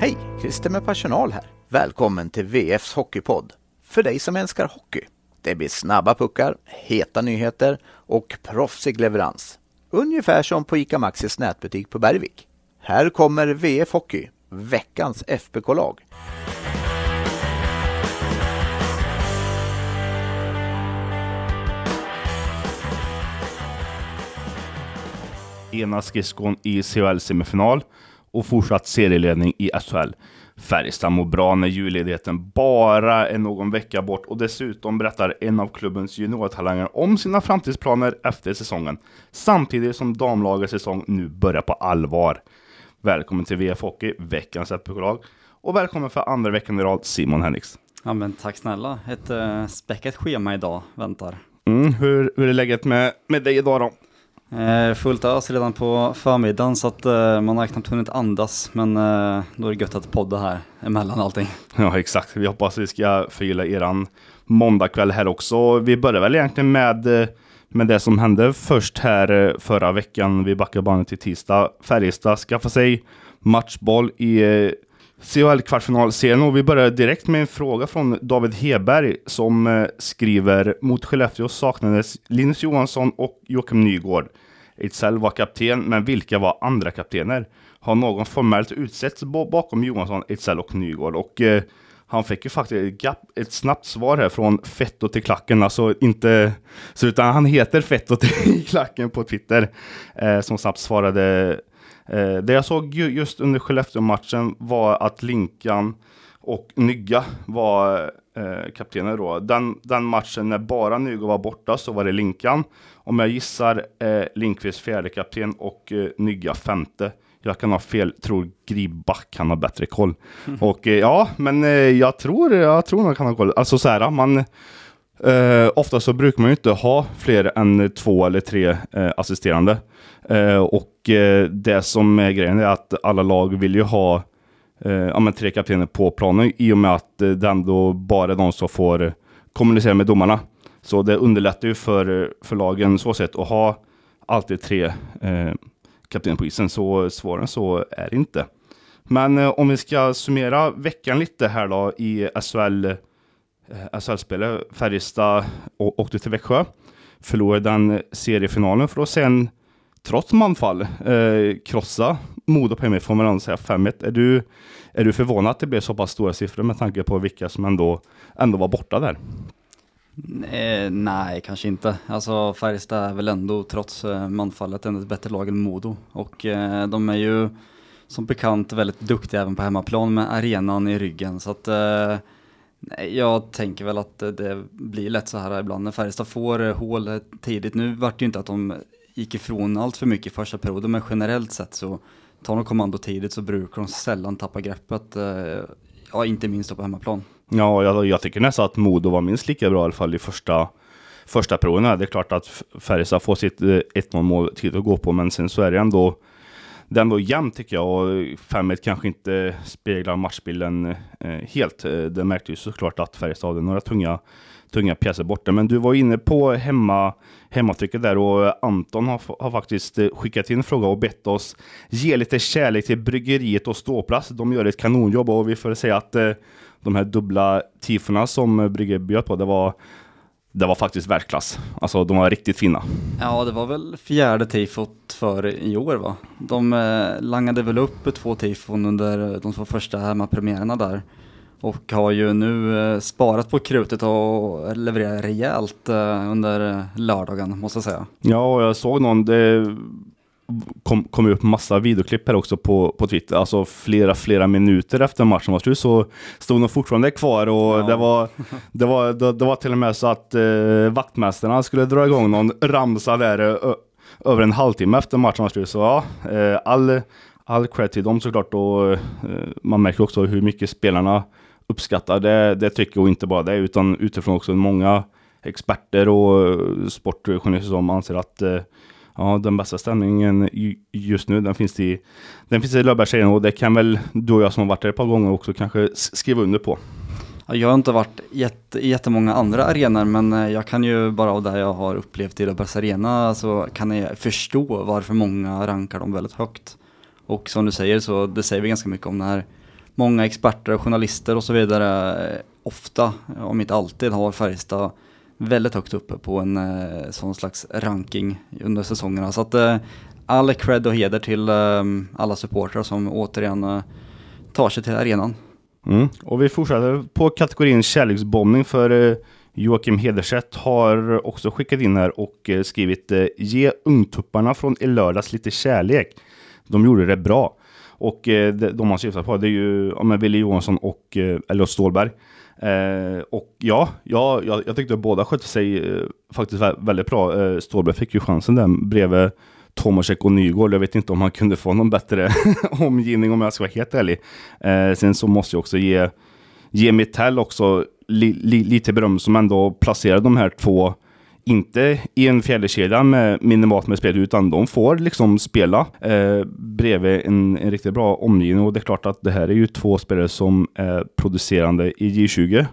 Hej! Christer med personal här. Välkommen till VFs Hockeypodd. För dig som älskar hockey. Det blir snabba puckar, heta nyheter och proffsig leverans. Ungefär som på ICA Maxis nätbutik på Bergvik. Här kommer VF Hockey, veckans FBK-lag. ena skridskon i CHL-semifinal och fortsatt serieledning i SHL. Färjestad mår bra när julledigheten bara är någon vecka bort och dessutom berättar en av klubbens juniortalanger om sina framtidsplaner efter säsongen. Samtidigt som damlagets säsong nu börjar på allvar. Välkommen till VF Hockey, veckans FBK-lag. Och välkommen för andra veckan i rad, Simon Henriks. Ja men tack snälla, ett uh, späckat schema idag väntar. Mm, hur, hur är läget med, med dig idag då? Eh, fullt ös redan på förmiddagen så att eh, man har knappt hunnit andas men eh, då är det gött att podda här emellan allting. Ja exakt, vi hoppas vi ska förgylla eran måndagkväll här också. Vi börjar väl egentligen med, med det som hände först här förra veckan. Vi backar bandet till tisdag. Färjestad skaffade sig matchboll i CHL-kvartsfinalserien och vi börjar direkt med en fråga från David Heberg som eh, skriver mot Skellefteå saknades Linus Johansson och Joakim Nygård. Ejdsell var kapten, men vilka var andra kaptener? Har någon formellt utsetts bakom Johansson, Ejdsell och Nygård? Och eh, han fick ju faktiskt ett, gap, ett, snabbt svar här från Fetto till klacken, alltså inte så utan han heter Fetto till klacken på Twitter eh, som snabbt svarade. Eh, det jag såg ju, just under Skellefteå-matchen var att Linkan och Nygga var eh, kaptener då. Den, den matchen när bara Nygård var borta så var det Linkan. Om jag gissar eh, Linkvist fjärde kapten och eh, Nygga femte. Jag kan ha fel, tror Gribback kan ha bättre koll. Mm. Och eh, ja, men eh, jag tror, jag tror man kan ha koll. Alltså så här, man eh, ofta så brukar man ju inte ha fler än två eller tre eh, assisterande. Eh, och eh, det som är grejen är att alla lag vill ju ha eh, ja, men tre kaptener på planen i och med att det ändå bara är de som får kommunicera med domarna. Så det underlättar ju för, för lagen så sett att ha alltid tre eh, kaptener på isen. Så svårare än så är det inte. Men eh, om vi ska summera veckan lite här då i SHL, eh, SHL-spelet. Färjestad åkte till Växjö, förlorade den seriefinalen för att sen, trots manfall, eh, krossa Modo på hemma får man ändå säga 5-1. Är du, är du förvånad att det blev så pass stora siffror med tanke på vilka som ändå, ändå var borta där? Eh, nej, kanske inte. Alltså Färjestad är väl ändå trots eh, manfallet ändå ett bättre lag än Modo. Och eh, de är ju som bekant väldigt duktiga även på hemmaplan med arenan i ryggen. Så att eh, jag tänker väl att det blir lätt så här ibland när Färjestad får eh, hål tidigt. Nu vart det ju inte att de gick ifrån allt för mycket i första perioden, men generellt sett så tar de kommando tidigt så brukar de sällan tappa greppet. Eh, ja, inte minst på hemmaplan. Ja, jag, jag tycker nästan att Modo var minst lika bra i alla fall i första, första perioden. Det är klart att Färjestad får sitt eh, 1-0 mål tid att gå på, men sen så är det ändå den var jämn tycker jag och 5-1 kanske inte speglar matchbilden eh, helt. Eh, det märkte ju såklart att Färjestad hade några tunga, tunga pjäser borta. Men du var inne på hemma, hemmatrycket där och Anton har, har faktiskt eh, skickat in en fråga och bett oss ge lite kärlek till bryggeriet och ståplats. De gör ett kanonjobb och vi får säga att eh, de här dubbla tifona som bryggeriet bjöd på, det var det var faktiskt världsklass. Alltså de var riktigt fina. Ja, det var väl fjärde tifot för i år va? De eh, langade väl upp två tifon under de två första hemmapremiärerna där. Och har ju nu eh, sparat på krutet och levererat rejält eh, under lördagen måste jag säga. Ja, och jag såg någon, det kom, kom upp massa videoklipp här också på, på Twitter. Alltså flera, flera minuter efter matchen var slut så stod de fortfarande kvar och ja. det, var, det, var, det, det, var till och med så att eh, vaktmästarna skulle dra igång någon ramsa där ö, över en halvtimme efter matchen var slut. Så ja, eh, all, all cred till dem såklart och eh, man märker också hur mycket spelarna uppskattar det, det trycket och inte bara det utan utifrån också många experter och eh, sportjournalister som anser att eh, ja, den bästa stämningen just nu, den finns i, den finns i Löfbergsserien och det kan väl du och jag som har varit där ett par gånger också kanske skriva under på. Jag har inte varit i jättemånga andra arenor men eh, jag kan ju bara av det jag har upplevt i Löfbergs Arena så kan jag förstå varför många rankar dem väldigt högt. Och som du säger så det säger vi ganska mycket om den här många experter, journalister och så vidare eh, ofta, om inte alltid, har Färjestad väldigt högt uppe på en eh, sån slags ranking under säsongerna. Så att eh, all cred och heder till eh, alla supportrar som återigen eh, tar sig till arenan. Mm. Och vi fortsätter på kategorin kärleksbombning för Joakim Hederstedt har också skickat in här och skrivit Ge ungtupparna från i lördags lite kärlek. De gjorde det bra. Och eh, de, han man syftar på det är ju ja, men Wille Johansson och eh, Elliot Stålberg. Eh, och ja, ja jag, jag tyckte båda skötte sig eh, faktiskt vä väldigt bra. Eh, Stålberg fick ju chansen där bredvid Tomasek och Nygård. Jag vet inte om han kunde få någon bättre omgivning om jag ska vara helt ärlig. Eh, sen så måste jag också ge, ge Mittell också li, li, lite beröm som ändå placerade de här två inte i en fjärdekedja med minimalt med spel, utan de får liksom spela eh, bredvid en, en riktigt bra omgivning. Och det är klart att det här är ju två spelare som är producerande i J20.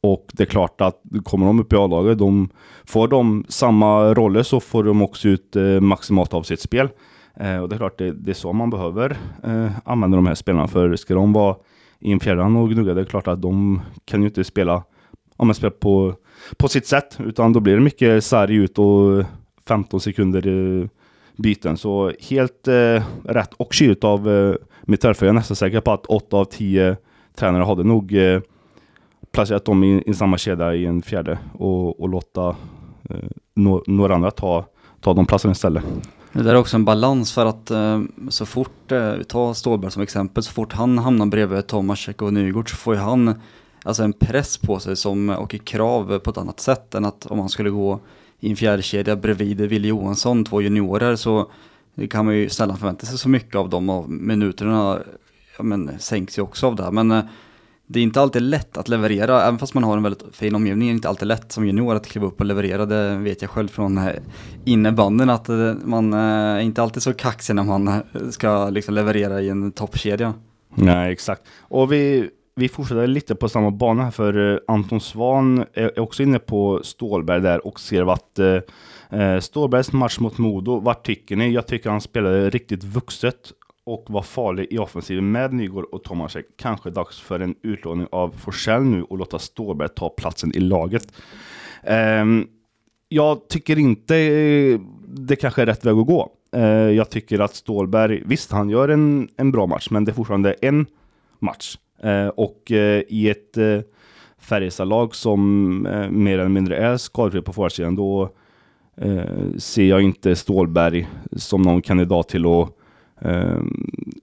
Och det är klart att kommer de upp i A-laget, de får de samma roller så får de också ut eh, maximalt av sitt spel. Eh, och det är klart, det, det är så man behöver eh, använda de här spelarna. För ska de vara i en fjärran och gnugga, det är klart att de kan ju inte spela, om man spelar på, på sitt sätt. Utan då blir det mycket sarg ut och 15 sekunder eh, byten. Så helt eh, rätt och kyligt av eh, Mitterfer. Jag är nästan säker på att 8 av 10 tränare hade nog eh, placerat dem i, i samma kedja i en fjärde och, och låta eh, no, några andra ta, ta de platserna istället. Det där är också en balans för att eh, så fort, eh, tar Stålberg som exempel, så fort han hamnar bredvid Tomasek och Nygård så får ju han alltså en press på sig som, och krav på ett annat sätt än att om man skulle gå i en fjärdekedja bredvid Wille Johansson, två juniorer, så kan man ju sällan förvänta sig så mycket av dem och minuterna ja, men, sänks ju också av det. Men eh, det är inte alltid lätt att leverera, även fast man har en väldigt fin omgivning, är det inte alltid lätt som junior att kliva upp och leverera. Det vet jag själv från eh, innebanden att eh, man är inte alltid så kaxig när man ska liksom leverera i en toppkedja. Nej, exakt. Och vi, vi fortsätter lite på samma bana här för eh, Anton Svan är också inne på Stålberg där och ser att eh, eh, Stålbergs match mot Modo, vad tycker ni? Jag tycker han spelade riktigt vuxet och var farlig i offensiven med Nygård och Tomasek. Kanske dags för en utlåning av Forsell nu och låta Stålberg ta platsen i laget. Ehm, jag tycker inte eh, det kanske är rätt väg att gå. Jag tycker att Stålberg, visst han gör en, en bra match, men det är fortfarande en match. Eh, och eh, i ett eh, uh, Färjestad-lag som mer eller mindre är skadefri på forwardsidan, då ser jag inte Stålberg som någon kandidat till att eh,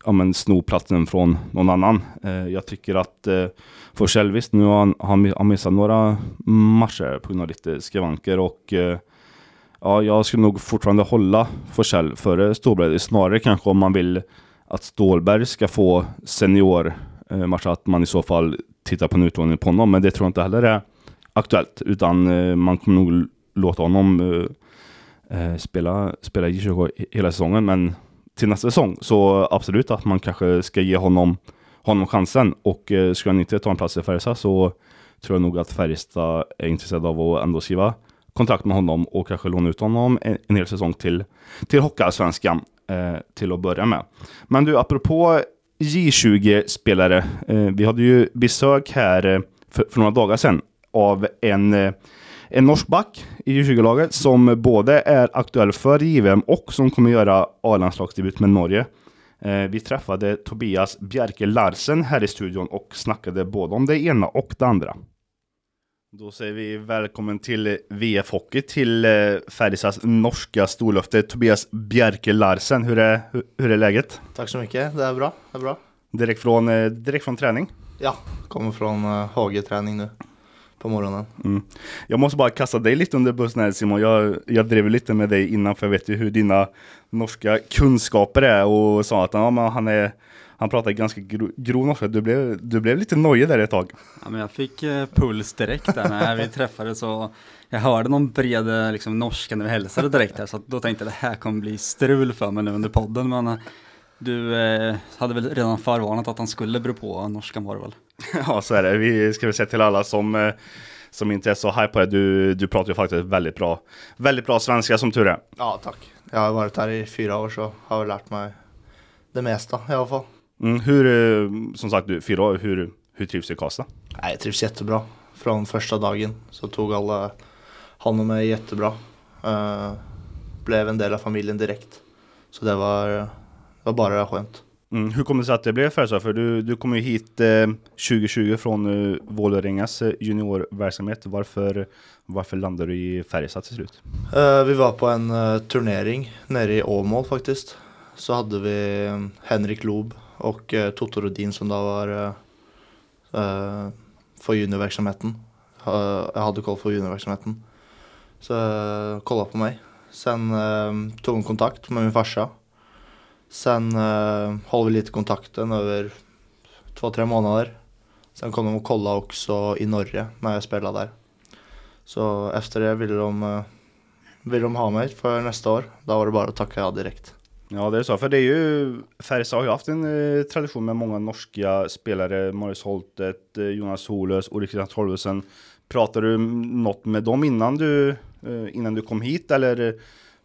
ja, men sno platsen från någon annan. Eh, jag tycker att eh, Forsell, visst nu har han, han, han missat några matcher på grund av lite skavanker och eh, ja, jag skulle nog fortfarande hålla Forsell före Stålberg. Snarare kanske om man vill att Stålberg ska få senior Eh, match, att man i så fall tittar på en utlåning på honom. Men det tror jag inte heller är aktuellt, utan eh, man kommer nog låta honom eh, spela, spela i hela säsongen. Men till nästa säsong. Så absolut att man kanske ska ge honom, honom chansen. Och eh, skulle han inte ta en plats i Färjestad så tror jag nog att Färjestad är intresserad av att ändå skriva kontrakt med honom och kanske låna ut honom en, en hel säsong till, till Hockeyallsvenskan eh, till att börja med. Men du, apropå J20-spelare. Eh, vi hade ju besök här eh, för, för, några dagar sedan av en eh, en norsk back i U20-laget som både är aktuell för JVM och som kommer göra A-landslagsdebut med Norge. Eh, vi träffade Tobias Bjerke Larsen här i studion och snackade både om det ena och det andra. Då säger vi välkommen till VF Hockey till eh, Färjestads norska storlöfte Tobias Bjerke Larsen. Hur är, hur, hur, är läget? Tack så mycket, det är bra. Det är bra. Direkt från, eh, direkt från träning? Ja, kommer från hageträning nu på morgonen. Mm. Jag måste bara kasta dig lite under bussen här Simon. Jag, jag drev lite med dig innan för jag vet ju hur dina norska kunskaper är och sa att ja, han är han pratar ganska gro, grov norska. Du blev, du blev lite nojig där ett tag. Ja, men jag fick eh, puls direkt där när vi träffades och jag hörde någon bred eh, liksom, norska när vi hälsade direkt där, så då tänkte jag att det här kommer bli strul för mig nu under podden. Men eh, du eh, hade väl redan förvarnat att han skulle bero på norskan var det väl? Ja, så är det. Vi ska väl säga till alla som, eh, som inte är så det. Du, du pratar ju faktiskt väldigt bra, väldigt bra svenska som tur är. Ja, tack. Jag har varit här i fyra år så har jag lärt mig det mesta i alla fall. Mm, hur, eh, som sagt, du, fyra år, hur, hur trivs du i Karlstad? Nej, jag trivs jättebra. Från första dagen så tog alla hand om mig jättebra. Uh, blev en del av familjen direkt. Så det var, det var bara skönt. Mm, hur kommer det sig att det blev Färjestad? För du, du kom ju hit eh, 2020 från eh, Vålerengas eh, juniorverksamhet. Varför, varför landade du i Färjestad till slut? Uh, vi var på en uh, turnering nere i Åmål faktiskt. Så hade vi um, Henrik Loob och uh, Toto Rodin som då var för juniorverksamheten. jag hade koll på juniorverksamheten. Så uh, kollade på mig. Sen tog hon kontakt med min farsa Sen eh, höll vi lite kontakten över två, tre månader. Sen kom de och kollade också i Norge när jag spelade där. Så efter det ville de, eh, ville de ha mig för nästa år. Då var det bara att tacka ja direkt. Ja, det är så. För det är ju, Färjestad har ju haft en eh, tradition med många norska spelare. Marius Holtet, eh, Jonas Holös, Olle Christian Torvesen. Pratade du något med dem innan du, eh, innan du kom hit? Eller,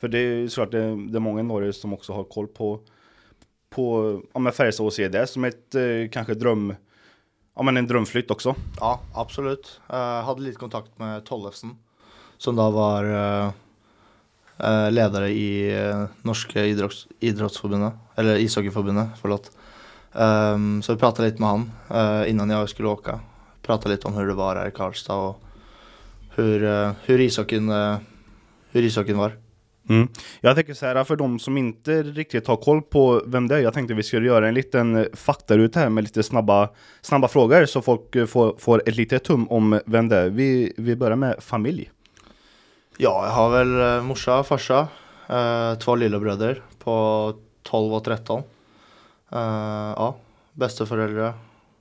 för det är såklart det, det är många i Norge som också har koll på på ja, men Färjestad och se det som ett eh, kanske dröm, ja men en drömflytt också? Ja, absolut. Jag hade lite kontakt med Tollefsen som då var eh, eh ledare i eh, norska idrotts, idrottsförbundet, eller ishockeyförbundet, förlåt. Um, så vi pratade lite med han uh, innan jag skulle åka. Pratade lite om hur det var här i Karlstad och hur, uh, hur, ishockeyn, uh, hur ishockeyn var. Mm. Jag tänker så här, för de som inte riktigt har koll på vem det är, jag tänkte vi skulle göra en liten faktaruta här med lite snabba, snabba frågor så folk eh, får, får ett litet tum om vem det är. Vi, vi börjar med familj. Ja, jag har väl eh, morsa och farsa, eh, två lillebröder på 12 och 13. Eh, ja, bästa föräldrar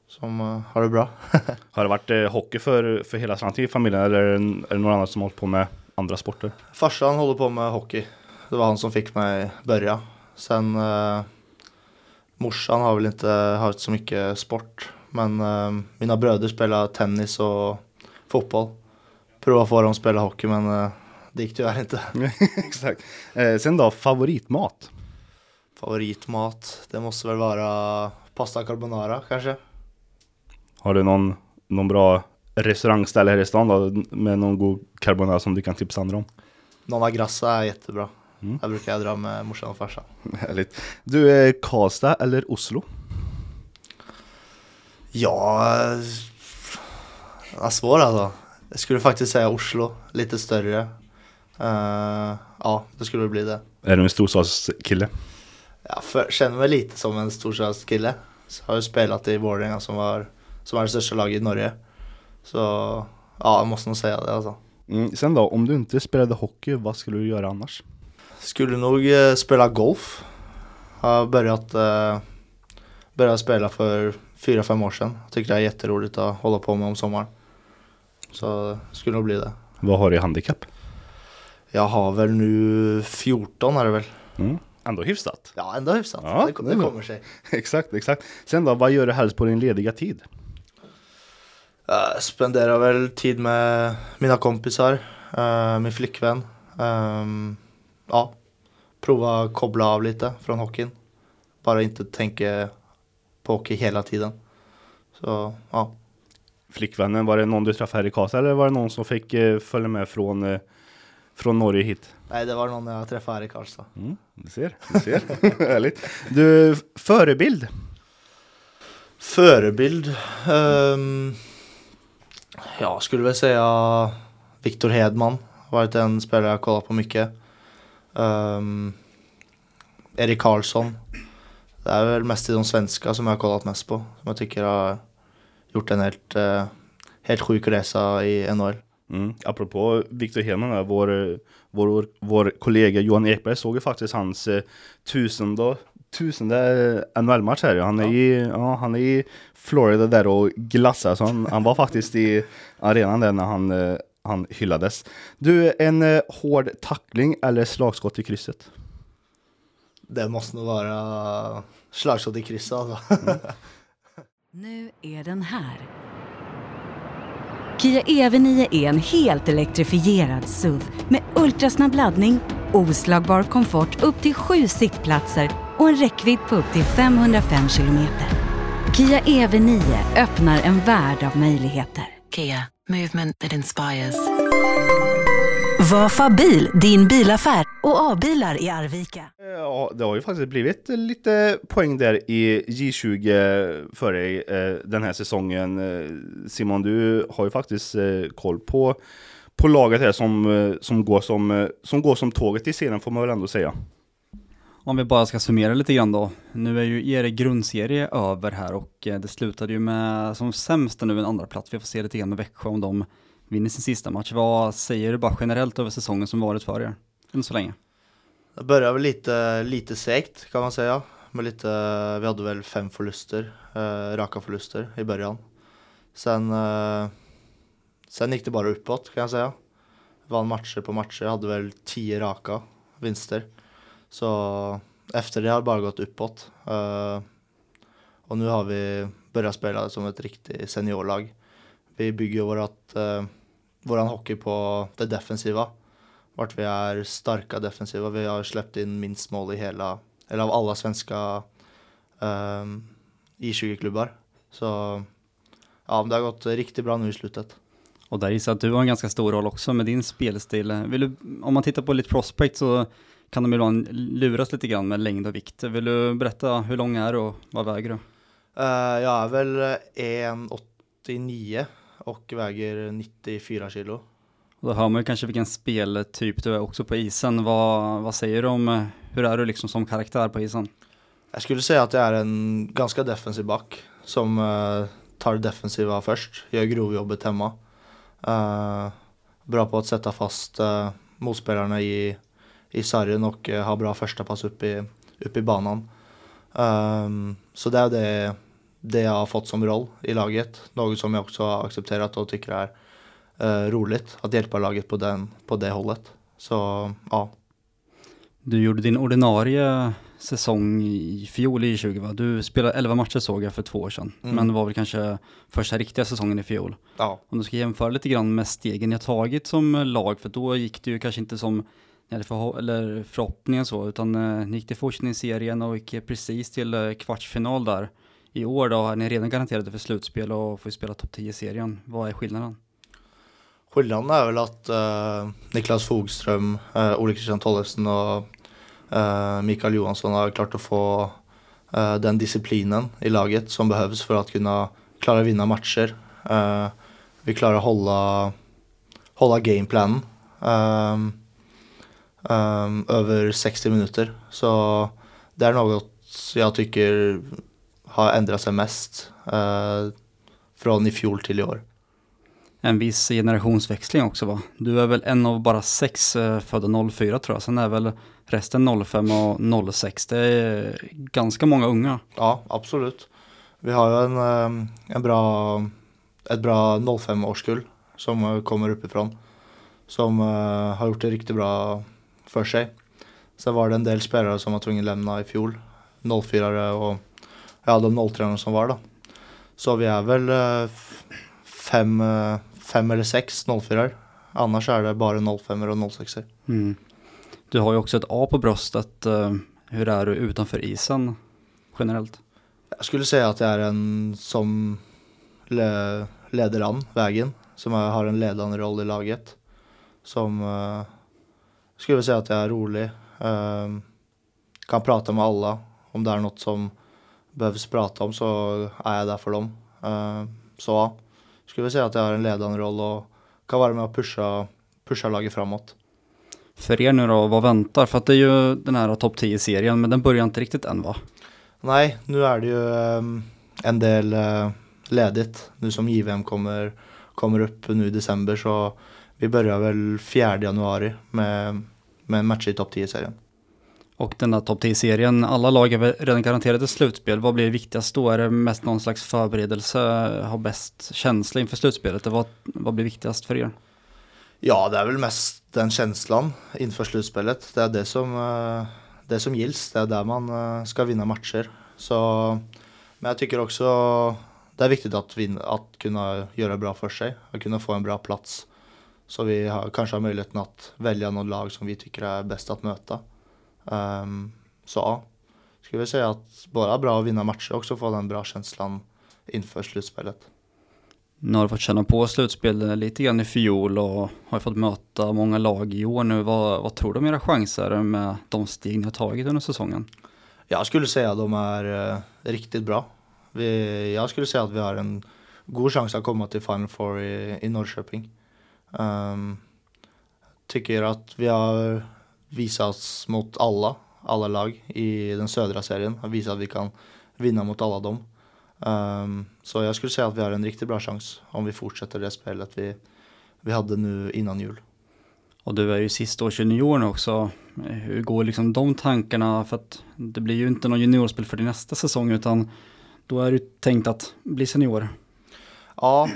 som eh, har det bra. har det varit eh, hockey för, för hela slanten i familjen eller är det, är det någon annan som har hållit på med andra sporter? Farsan håller på med hockey. Det var han som fick mig börja. Sen eh, morsan har väl inte haft så mycket sport. Men eh, mina bröder spelar tennis och fotboll. Prova få dem att spela hockey men eh, det gick tyvärr inte. Exakt. Eh, sen då, favoritmat? Favoritmat, det måste väl vara pasta carbonara kanske. Har du någon, någon bra restaurangställe här i stan då, med någon god carbonara som du kan tipsa andra om? Nonna Grassa är jättebra. Mm. Jag brukar dra med morsan och farsan. Härligt. Du, är Karlstad eller Oslo? Ja, är svår alltså. Jag skulle faktiskt säga Oslo, lite större. Uh, ja, det skulle bli det. Är du en storstadskille? Jag för, känner mig lite som en storstadskille. Så har jag spelat i Vålerenga som, var, som är det största laget i Norge. Så ja, jag måste nog säga det alltså. Mm, sen då, om du inte spelade hockey, vad skulle du göra annars? Skulle nog eh, spela golf. Jag har börjat, eh, börjat spela för fyra fem år sedan. Jag tycker det är jätteroligt att hålla på med om sommaren. Så skulle nog bli det. Vad har du i handikapp? Jag har väl nu 14 är det väl. Mm. Ändå hyfsat. Ja, ändå hyfsat. Ja, det, det kommer sig. exakt, exakt. Sen då, vad gör du helst på din lediga tid? Uh, spenderar väl tid med mina kompisar, uh, min flickvän. Um, ja, prova koppla av lite från hockeyn. Bara inte tänka på hockey hela tiden. Så, ja. Flickvännen, var det någon du träffade här i Karlstad eller var det någon som fick uh, följa med från, från Norge hit? Nej, det var någon jag träffade här i Karlstad. Mm, du ser, du ser. Härligt. Du, förebild? Förebild? Um, jag skulle väl säga Viktor Hedman. Har varit en spelare jag kollat på mycket. Um, Erik Karlsson. Det är väl mest de svenska som jag har kollat mest på. Som jag tycker har gjort en helt, eh, helt sjuk resa i NHL. Mm. Apropå Viktor Hedman, vår, vår, vår kollega Johan Ekberg såg ju faktiskt hans eh, tusende, tusende NHL-match här. Han är, ja. i, ja, han är i Florida där och glassar. Så han, han var faktiskt i arenan där när han, eh, han hyllades. Du, en eh, hård tackling eller slagskott i krysset? Det måste nog vara slagskott i krysset alltså. Mm. nu är den här. Kia EV9 är en helt elektrifierad SUV med ultrasnabb laddning, oslagbar komfort upp till sju sittplatser och en räckvidd på upp till 505 kilometer. Kia EV9 öppnar en värld av möjligheter. Kia, movement that inspires. Vafa bil, din bilaffär och A-bilar i Arvika. Ja, det har ju faktiskt blivit lite poäng där i J20 för dig eh, den här säsongen. Eh, Simon, du har ju faktiskt eh, koll på, på laget här som, eh, som, går som, eh, som går som tåget i serien får man väl ändå säga. Om vi bara ska summera lite grann då. Nu är ju er grundserie över här och eh, det slutade ju med som sämst nu en andra plats. Vi får se lite grann med Växjö om de vinner sin sista match. Vad säger du bara generellt över säsongen som varit för er? Än så länge. Det började väl lite, lite segt kan man säga. Med lite, vi hade väl fem förluster, eh, raka förluster i början. Sen, eh, sen gick det bara uppåt kan jag säga. Vann matcher på matcher, hade väl tio raka vinster. Så efter det har det bara gått uppåt. Eh, och nu har vi börjat spela som ett riktigt seniorlag. Vi bygger vårat, eh, våran hockey på det defensiva. Vart vi är starka defensiva. Vi har släppt in minst mål i hela, eller av alla svenska ehm, um, I20-klubbar. Så ja, det har gått riktigt bra nu i slutet. Och där gissar jag att du har en ganska stor roll också med din spelstil. Vill du, om man tittar på lite prospect så kan de ibland luras lite grann med längd och vikt. Vill du berätta hur lång är du och vad väger du? Uh, jag är väl 1,89 och väger 94 kilo. Och då hör man ju kanske vilken speltyp du är också på isen. Vad, vad säger du om, eh, hur är du liksom som karaktär på isen? Jag skulle säga att jag är en ganska defensiv back som uh, tar defensiva först, gör grovjobbet hemma. Uh, bra på att sätta fast uh, motspelarna i, i sargen och uh, ha bra första pass upp i, upp i banan. Um, så det är det, det jag har fått som roll i laget. Något som jag också har accepterat och tycker är uh, roligt att hjälpa laget på, den, på det hållet. Så ja. Du gjorde din ordinarie säsong i fjol i 20 va? Du spelade 11 matcher såg jag för två år sedan. Mm. Men det var väl kanske första riktiga säsongen i fjol. ja. Om du ska jämföra lite grann med stegen jag tagit som lag, för då gick det ju kanske inte som eller, förho- eller förhoppningen så, utan eh, ni gick till fortsättningsserien och gick precis till eh, kvartsfinal där. I år då är ni redan garanterade för slutspel och får spela topp 10-serien. Vad är skillnaden? Skillnaden är väl att eh, Niklas Fogström, uh, Ole Christian Tollefsen och eh, Mikael Johansson har klart att få eh, den disciplinen i laget som behövs för att kunna klara vinna matcher. Eh, vi klarar att hålla, hålla gameplanen ehm, ehm, ehm, över 60 minuter. Så det är något jag tycker har ändrat sig mest eh, från i fjol till i år. En viss generationsväxling också va? Du är väl en av bara sex eh, födda 04 tror jag, sen är väl resten 05 och 06. Det är ganska många unga. Ja, absolut. Vi har ju en, eh, en bra, ett bra 05-årskull som kommer uppifrån. Som eh, har gjort det riktigt bra för sig. Sen var det en del spelare som var tvungna att lämna i fjol. 04 och ja, de 03 som var då. Så vi är väl eh, fem, eh, fem eller sex 04 Annars är det bara 05 och 06 Mm. Du har ju också ett A på bröstet. eh, Hur är du utanför isen generellt? Jag skulle säga att jag är en som le leder an vägen, som har en ledande roll i laget. Som skulle vilja säga att jag är rolig, eh, kan prata med alla. Om det är något som behövs prata om så är jag där för dem. Eh, så ja, skulle vilja säga att jag har en ledande roll och kan vara med och pusha, pusha laget framåt. För er nu då, vad väntar? För att det är ju den här topp 10-serien, men den börjar inte riktigt än va? Nej, nu är det ju ehm, en del eh, ledigt. Nu som JVM kommer, kommer upp nu i december så vi börjar väl 4 januari med, med en match i topp 10-serien. Och den där topp 10-serien, alla lag är redan garanterade slutspel. Vad blir viktigast då? Är det mest någon slags förberedelse, ha bäst känsla inför slutspelet? Vad, vad blir viktigast för er? Ja, det är väl mest den känslan inför slutspelet. Det är det som, eh, det som gills. Det är där man eh, ska vinna matcher. Så, men jag tycker också det är viktigt att, vinna, att kunna göra bra för sig. Att kunna få en bra plats. Så vi har, kanske har möjligheten att välja någon lag som vi tycker är bäst att möta. Ehm, så ja, skulle väl säga att bara bra att vinna matcher också få den bra känslan inför slutspelet. Nu har du fått känna på slutspel lite grann i fjol och har fått möta många lag i år nu. Vad, vad tror du om era chanser med de steg ni har tagit under säsongen? Jag skulle säga att de är eh, riktigt bra. Vi, jag skulle säga att vi har en god chans att komma till Final Four i, i Norrköping. Um, tycker att vi har visat mot alla, alla lag i den södra serien. Har visat att vi kan vinna mot alla dem. Um, så jag skulle säga att vi har en riktigt bra chans om vi fortsätter det spelet vi, vi hade nu innan jul. Och du är ju sista års junior också. Hur går liksom de tankarna? För att det blir ju inte någon juniorspel för din nästa säsong utan då är du tänkt att bli senior. Ja,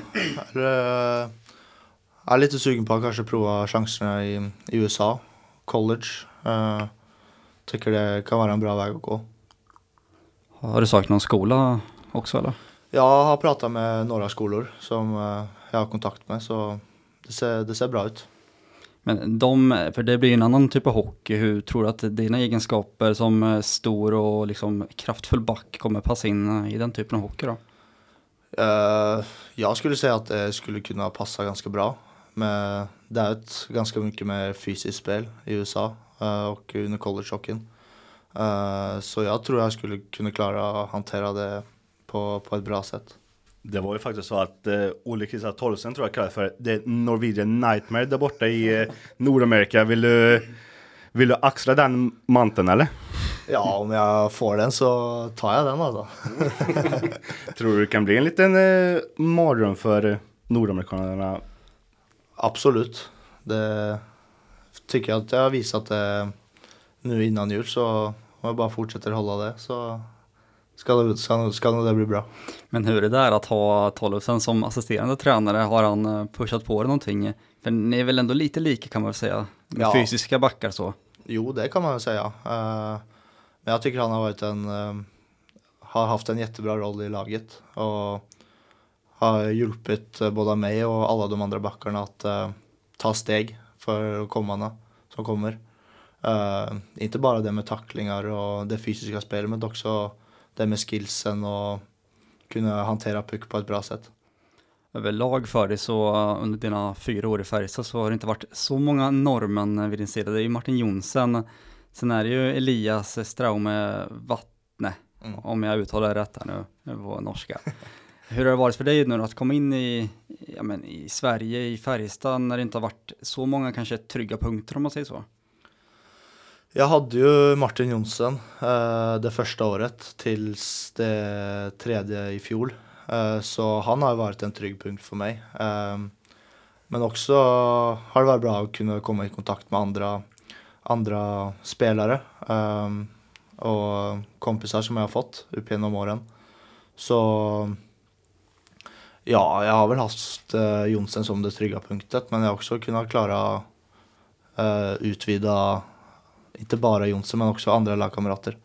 jag är lite sugen på att kanske prova chanserna i, i USA, college. Uh, tycker det kan vara en bra väg att gå. Har du sökt någon skola också eller? Jag har pratat med några skolor som uh, jag har kontakt med så det ser, det ser bra ut. Men de, för det blir en annan typ av hockey, hur tror du att dina egenskaper som stor och liksom kraftfull back kommer passa in i den typen av hockey då? Uh, jag skulle säga att det skulle kunna passa ganska bra. Men det är ett ganska mycket mer fysiskt spel i USA och under collegehockeyn. Uh, så jag tror jag skulle kunna klara att hantera det på, på ett bra sätt. Det var ju faktiskt så att uh, Olle Kristian Tolsen tror jag kallas för The Norwegian Nightmare där borta i uh, Nordamerika. Vill du, vill du axla den manteln eller? Ja, om jag får den så tar jag den alltså. tror du det kan bli en liten uh, mardröm för nordamerikanerna? Absolut. Det tycker jag att jag har visat det nu innan jul så om jag bara fortsätter hålla det så ska, det, ska, ska det bli bra. Men hur är det där att ha Tollefsen som assisterande tränare? Har han eh, pushat på det någonting? För ni är väl ändå lite lika kan man väl säga? Med Ja. fysiska backar så. Jo, det kan man väl säga. Eh, men jag tycker han har varit en, eh, har haft en jättebra roll i laget och har hjälpt eh, både mig och alla de andra backarna att eh, ta steg för kommande som kommer. Eh, inte bara det med tacklingar och det fysiska spelet, men också det med skillsen och kunna hantera puck på ett bra sätt. Överlag för dig så uh, under dina fyra år i Färjestad så har det inte varit så många norrmän vid din sida. Det är ju Martin Jonsen, sen är det ju Elias Straume Vattne, Mm. om jag uttalar det rätt här nu, nu på norska. Hur har det varit för dig nu då att komma in i, ja, men, i Sverige, i Färjestad, när det inte har varit så många kanske trygga punkter om man säger så? Jag hade ju Martin Jonsen eh, det första året tills det tredje i fjol. Eh, så han har varit en trygg punkt för mig. Eh, men också har det varit bra att kunna komma i kontakt med andra, andra spelare eh, och kompisar som jag har fått upp genom åren. Så ja, jag har väl haft eh, Jonsen som det trygga punktet men jag har också kunnat klara eh, utvida inte bara Jonsson men också andra lagkamrater.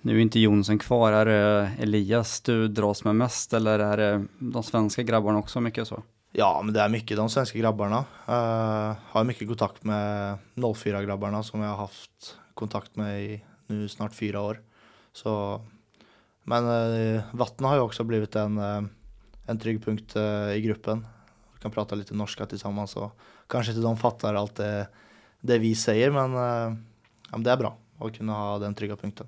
Nu är inte Jonsen kvar, är det Elias du dras med mest eller är det de svenska grabbarna också mycket så? Ja, men det är mycket de svenska grabbarna. Uh, har mycket kontakt med 04-grabbarna som jag har haft kontakt med i nu snart fyra år. Så, men uh, Vatten har ju också blivit en, eh, en trygg punkt eh, i gruppen. Vi kan prata lite norska tillsammans och kanske inte de fattar allt det, det vi säger men, eh, ja, det är bra att kunna ha den trygga punkten.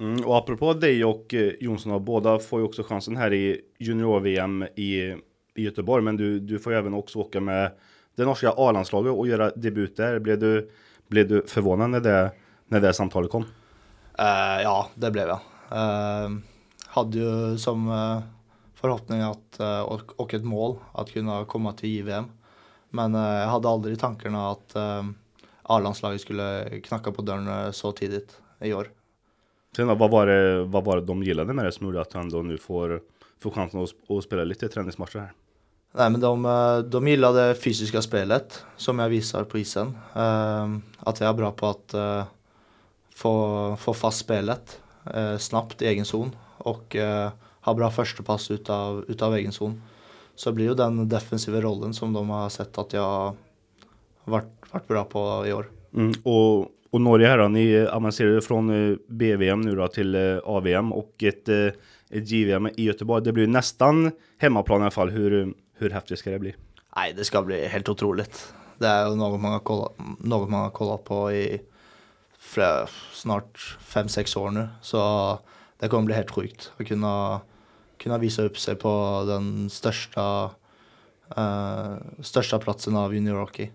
Mm, och apropå dig och eh, Jonsson, och båda får ju också chansen här i junior-VM i, i Göteborg. Men du, du får ju även också åka med det norska A-landslaget och göra debut där. Blev du, blev du förvånad när det, när det samtalet kom? Eh, ja, det blev jag. Eh, hade ju som eh, förhoppning att, eh, och, ett mål att kunna komma till JVM. Men eh, jag hade aldrig tankarna att eh, A-landslaget skulle knacka på dörren så tidigt i år. Sen då, vad var det, vad var det de gillade med det som gjorde att han då nu får, får chansen att, att spela lite träningsmatcher här? Nej, men de, de gillade fysiska spelet som jag visar på isen. Eh, att jag är bra på att få, få fast spelet snabbt i egen zon och eh, ha bra första pass utav, utav egen zon. Så det blir ju den defensiva rollen som de har sett att jag har varit, varit bra på i år. Mm, och, och Norge här då, ni avancerade från eh, BVM nu då till eh, AVM och ett, eh, ett JVM i Göteborg. Det blir nästan hemmaplan i alla fall. Hur, hur häftigt ska det bli? Nej, det ska bli helt otroligt. Det är något man har kollat, något man har kollat på i flera, snart fem, sex år nu. Så det kommer bli helt sjukt att kunna, kunna visa upp sig på den största, eh, största platsen av juniorhockey.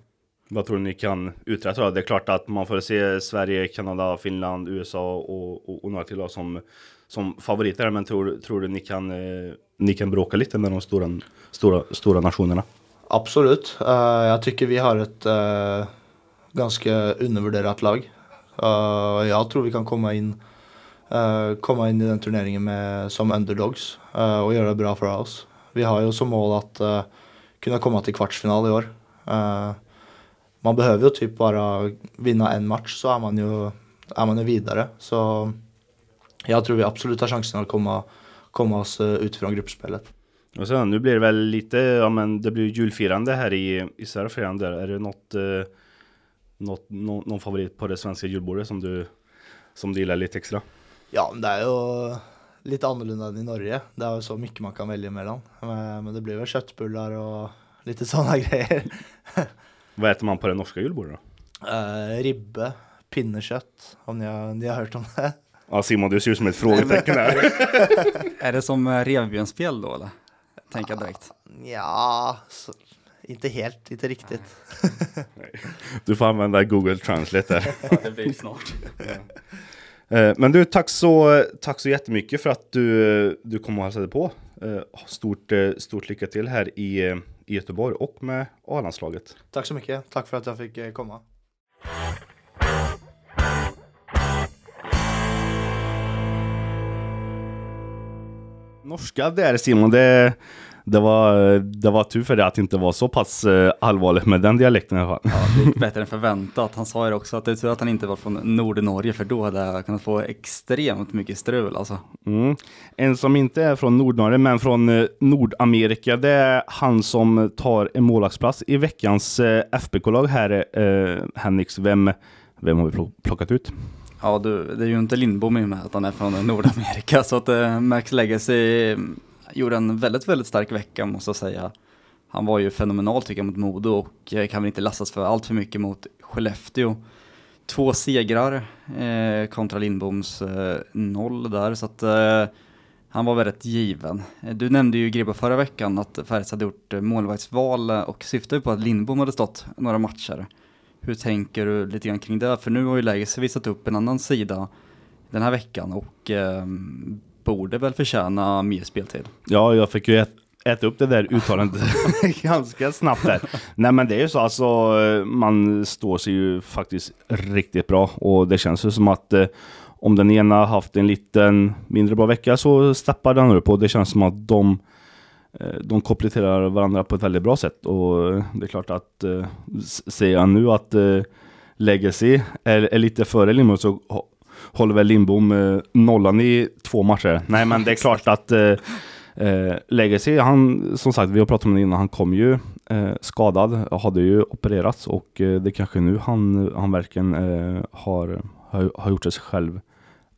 Vad tror du ni kan uträtta då? Det är klart att man får se Sverige, Kanada, Finland, USA och, och, och några till då som, som favoriter. Men tror, tror du ni kan, eh, ni kan bråka lite med de stora, stora, stora nationerna? Absolut. Eh, jag tycker vi har ett eh, ganska undervärderat lag. Eh, jag tror vi kan komma in, Uh, komma in i den turneringen med, som underdogs uh, och göra det bra för oss. Vi har ju som mål att uh, kunna komma till kvartsfinal i år. Man behöver ju typ bara vinna en match så är man ju, är man ju vidare. Så jag tror vi absolut har chansen att komma, komma oss ut från gruppspelet. Och sen, nu blir det väl lite, ja men det blir julfirande här i, i Sverige. Är det något, eh, något nå, någon favorit på det svenska julbordet som du, som du gillar lite extra? Ja, men det är ju lite annorlunda än i Norge. Det är ju så mycket man kan välja mellan. Men, men det blir väl köttbullar och lite sådana grejer. Vad äter man på det norska julbordet då? Eh, ribbe, pinnekött, om ni har, ni har hört om det. Ja Simon, du ser ut som ett frågetecken där. Är det som eh, revbensspjäll då eller? Tänker jag direkt. Ja, så, inte helt, inte riktigt. Du får använda Google Translate där. Ja, det blir snart. Eh, men du, tack så, tack så jättemycket för att du, du kom och hälsade på. Eh, stort, eh, stort lycka till här i, i Göteborg och med A-landslaget. Tack så mycket, tack för att jag fick komma. Norska där Simon, det, det, var, det var tur för det att det inte var så pass eh, allvarligt med den dialekten i alla fall. Ja, det gick bättre än förväntat. Han sa ju också att det är tur att han inte var från Nordnorge för då hade jag kunnat få extremt mycket strul alltså. Mm. En som inte är från Nordnorge men från eh, Nordamerika, det är han som tar en målvaktsplats i veckans eh, FBK-lag här, eh, Henriks. Vem, vem har vi plock- plockat ut? Ja, du, det är ju inte Lindbom i och med att han är från Nordamerika så att eh, Max Legacy eh, gjorde en väldigt, väldigt stark vecka måste jag säga. Han var ju fenomenal tycker jag mot Modo och eh, kan väl inte lastas för allt för mycket mot Skellefteå. Två segrar eh, kontra Lindboms eh, noll där så att eh, han var väldigt given. Du nämnde ju Grebo förra veckan att Färjestad hade gjort eh, målvaktsval eh, och syftade på att Lindbom hade stått några matcher. Hur tänker du lite grann kring det? För nu har ju Legacy visat upp en annan sida den här veckan och eh, borde väl förtjäna mer speltid. Ja, jag fick ju ät, äta upp det där uttalandet ganska snabbt där. Nej men det är ju så alltså, man står sig ju faktiskt riktigt bra och det känns ju som att eh, om den ena haft en liten mindre bra vecka så steppar den upp och det känns som att de Eh, de kompletterar varandra på ett väldigt bra sätt och det är klart att eh, säger jag nu att eh, Legacy är, är lite före Lindbom så håller väl Lindbom eh, nollan i två matcher. Nej men det är klart att eh, Eh, Legacy, han, som sagt, vi har pratat om det innan, han kom ju eh, skadad, hade ju opererats och eh, det är kanske nu han, han verkligen eh, har, har, har gjort sig själv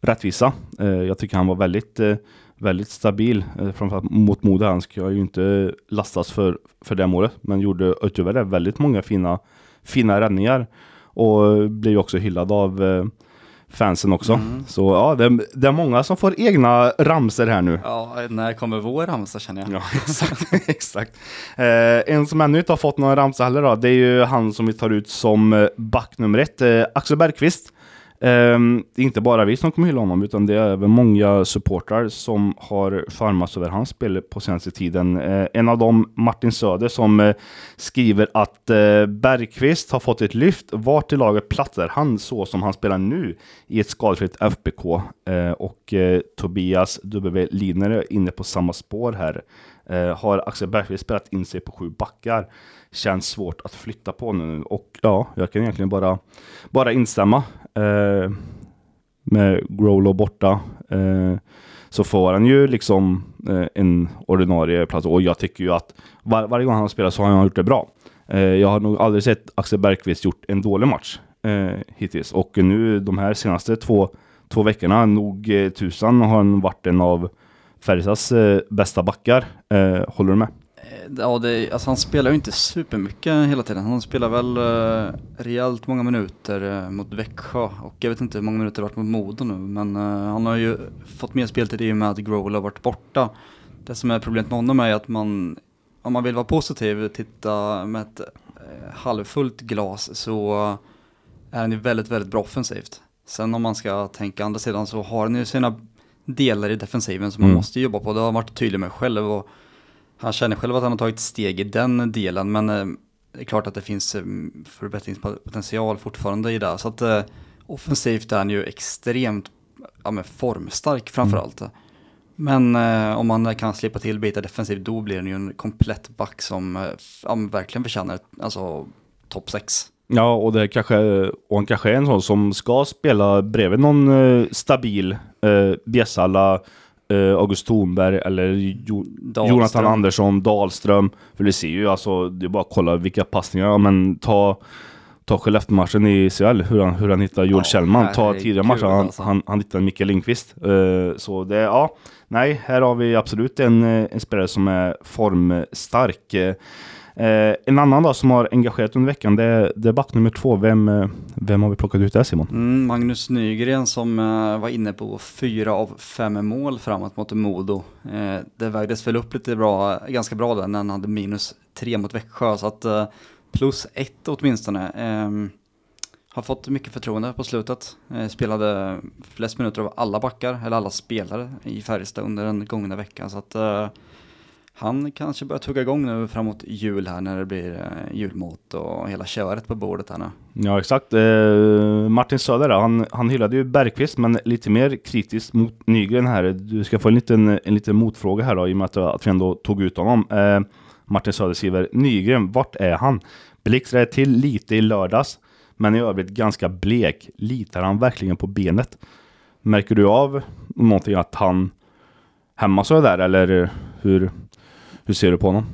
rättvisa. Eh, jag tycker han var väldigt, eh, väldigt stabil, eh, framförallt mot Modo. Han ska ju inte lastas för, för det målet, men gjorde utöver det väldigt många fina, fina räddningar och blev ju också hyllad av eh, fansen också. Mm. Så ja, det, det är många som får egna ramser här nu. Ja, när kommer vår ramsa känner jag. Ja, exakt. exakt. Eh, en som ännu inte har fått någon ramsa heller då, det är ju han som vi tar ut som eh, back nummer ett, eh, Axel Bergqvist. Ehm, det är inte bara vi som kommer hylla honom, utan det är även många supportrar som har charmats över hans spel på senaste tiden. Eh, en av dem, Martin Söder, som eh, skriver att eh, Bergqvist har fått ett lyft. Vart i laget platsar han så som han spelar nu i ett skadefritt FBK? Och Tobias W. Liner är inne på samma spår här. Har Axel Bergqvist spelat in sig på sju backar? Känns svårt att flytta på nu. Och ja, jag kan egentligen bara, bara instämma. Eh, med Grolo borta eh, så får han ju liksom eh, en ordinarie plats. Och jag tycker ju att var, varje gång han har spelat så har han gjort det bra. Eh, jag har nog aldrig sett Axel Bergqvist gjort en dålig match eh, hittills. Och nu de här senaste två, två veckorna, nog eh, tusan har han varit en av Färjestads eh, bästa backar. Eh, håller du med? Eh, Ja, det, alltså han spelar ju inte supermycket hela tiden. Han spelar väl uh, rejält många minuter eh, mot Växjö och jag vet inte hur många minuter det har varit mot Modo nu men eh, han har ju fått mer speltid i och med att Growl har varit borta. Det som är problemet med honom är att man, om man vill vara positiv, titta med ett eh, halvfullt glas så är han ju väldigt, väldigt bra offensivt. Sen om man ska tänka andra sidan så har han ju sina delar i defensiven som man Mm. måste jobba på. Det har han varit tydlig med själv och han känner själv att han har tagit steg i den delen, men eh, det är klart att det finns eh, förbättringspotential fortfarande i det. Så att eh, offensivt är han ju extremt ja, formstark framförallt. Men eh, om man kan slippa till bitar defensivt, då blir han ju en komplett back som ja, verkligen förtjänar alltså, topp 6. Ja, och det kanske, och han kanske är en sån som ska spela bredvid någon eh, stabil eh, Bjässala, eh, August Thornberg eller jo, Dahlström. Jonathan Andersson, Dahlström. För det ser ju alltså, det är bara att kolla vilka passningar, ja, men ta Ta Skellefteå-matchen i CL, hur han, hur han hittar Joel Ja, Kjellman. Ta tidigare matcher, han, alltså. han, han hittade Mikael Lindqvist. Eh, så det, ja, nej, här har vi absolut en, eh, en spelare som är formstark. Eh, Eh, en annan då som har engagerat under veckan, det är, debatt back nummer två. Vem, eh, vem har vi plockat ut där Simon? Mm, Magnus Nygren som eh, var inne på fyra av fem mål framåt mot Modo. Eh, det vägdes väl upp lite bra, ganska bra där när han hade minus tre mot Växjö. Så att eh, plus ett åtminstone. Eh, har fått mycket förtroende på slutet. Eh, spelade flest minuter av alla backar, eller alla spelare i Färjestad under den gångna veckan. Så att eh, han kanske börjar tugga igång nu framåt jul här när det blir eh, julmot julmat och hela köret på bordet här nu. Ja exakt. Eh, Martin Söder han, han hyllade ju Bergqvist men lite mer kritiskt mot Nygren här. Du ska få en liten, en liten motfråga här då i och med att, att vi ändå tog ut honom. Eh, Martin Söder skriver Nygren, vart är han? Blixtrade till lite i lördags men i övrigt ganska blek. Litar han verkligen på benet? Märker du av någonting att han hämmas av det där eller hur, hur ser du på honom?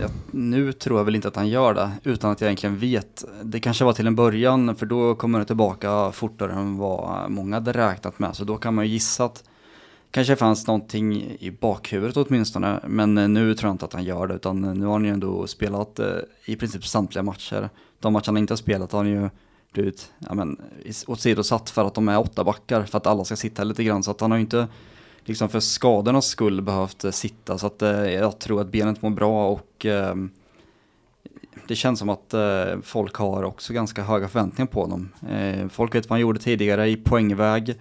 Jag, nu tror jag väl inte att han gör det, utan att jag egentligen vet. Det kanske var till en början, för då kommer han tillbaka fortare än vad många hade räknat med. Så då kan man ju gissa att kanske fanns någonting i bakhuvudet åtminstone. Men eh, nu tror jag inte att han gör det, utan eh, nu har han ju ändå spelat eh, i princip samtliga matcher. De matcher han inte har spelat har han ju blivit ja, men, åsidosatt för att de är åtta backar, för att alla ska sitta lite grann. Så att han har ju inte liksom för skadornas skull behövt eh, sitta. Så att eh, jag tror att benet mår bra och eh, det känns som att eh, folk har också ganska höga förväntningar på honom. Eh, folk vet vad han gjorde tidigare i poängväg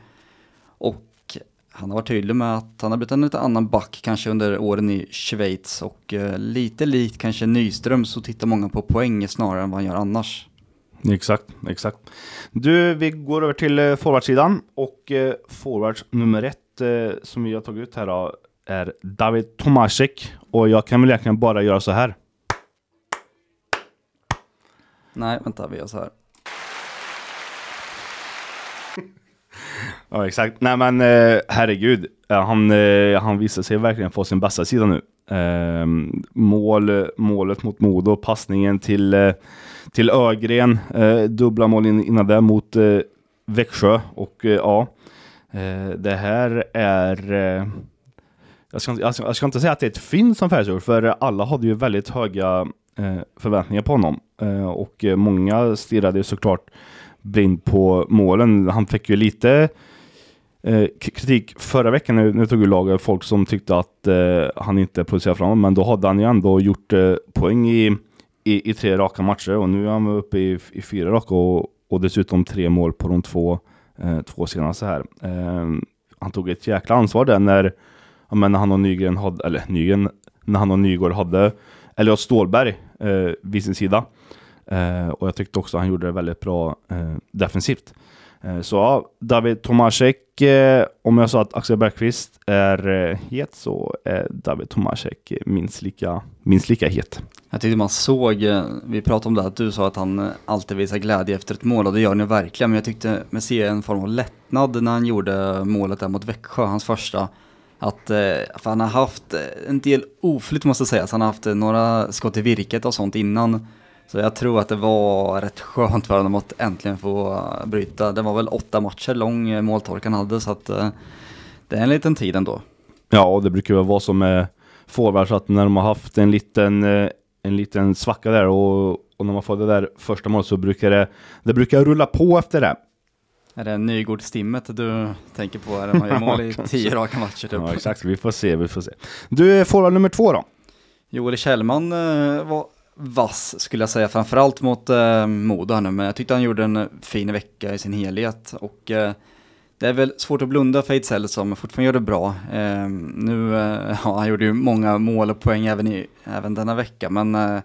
och han har varit tydlig med att han har blivit en lite annan back kanske under åren i Schweiz och eh, lite likt kanske Nyström så tittar många på poäng snarare än vad han gör annars. Exakt, exakt. Du, vi går över till eh, forwardsidan och eh, forwards nummer ett som vi har tagit ut här då, är David Tomasek och jag kan väl egentligen bara göra så här. Nej, vänta, vi gör så här. Ja, exakt. Nej men eh, herregud, han, eh, han visar sig verkligen på sin bästa sida nu. Eh, mål, målet mot Modo, passningen till, eh, till Ögren, eh, dubbla mål in, innan det mot eh, Växjö och eh, ja, eh, Eh, det här är eh, jag ska, inte- jag, ska, jag ska inte säga att det är ett fynd som Färjestad för alla hade ju väldigt höga eh, förväntningar på honom. Eh, och eh, många stirrade ju såklart blind på målen. Han fick ju lite kritik förra veckan när nu tog ju laget folk som tyckte att eh, han inte producerade framåt, men då hade han ju ändå gjort eh, poäng i, i, i tre raka matcher och nu är han uppe i, i fyra raka och, och dessutom tre mål på de två, eh, två senaste här. Eh, han tog ett jäkla ansvar där när, ja, men när han och Nygren hade, eller Nygren, när han och Nygård hade Elliot Stålberg eh, vid sin sida. Eh, och jag tyckte också han gjorde det väldigt bra eh, defensivt. Eh, så ja, David Tomasek, eh, om jag sa att Axel Bergqvist är eh, het så är David Tomasek minst lika, minst lika het. Jag tyckte man såg, vi pratade om det, att du sa att han alltid visar glädje efter ett mål och det gör han ju verkligen. Men jag tyckte mig se en form av lättnad när han gjorde målet där mot Växjö, hans första. Att, för han har haft en del oflyt måste sägas, han har haft några skott i virket och sånt innan. Så jag tror att det var rätt skönt för honom att äntligen få bryta. Det var väl åtta matcher lång eh, måltorkan hade så att eh, det är en liten tid ändå. Ja, och det brukar väl vara som med forwards att när de har haft en liten, eh, en liten svacka där och, och när man får det där första målet så brukar det, det brukar rulla på efter det. Är det Nygård-stimmet du tänker på? Är det man gör mål i tio raka matcher typ? Ja, exakt. Vi får se, vi får se. Du, forward nummer två då? Joel Kjellman eh, var vass skulle jag säga, framförallt mot eh, Modo här nu, men jag tyckte han gjorde en fin vecka i sin helhet och eh, det är väl svårt att blunda för Ejdsell som fortfarande gör det bra. Eh, nu, eh, ja, han gjorde ju många mål och poäng även, i, även denna vecka, men eh,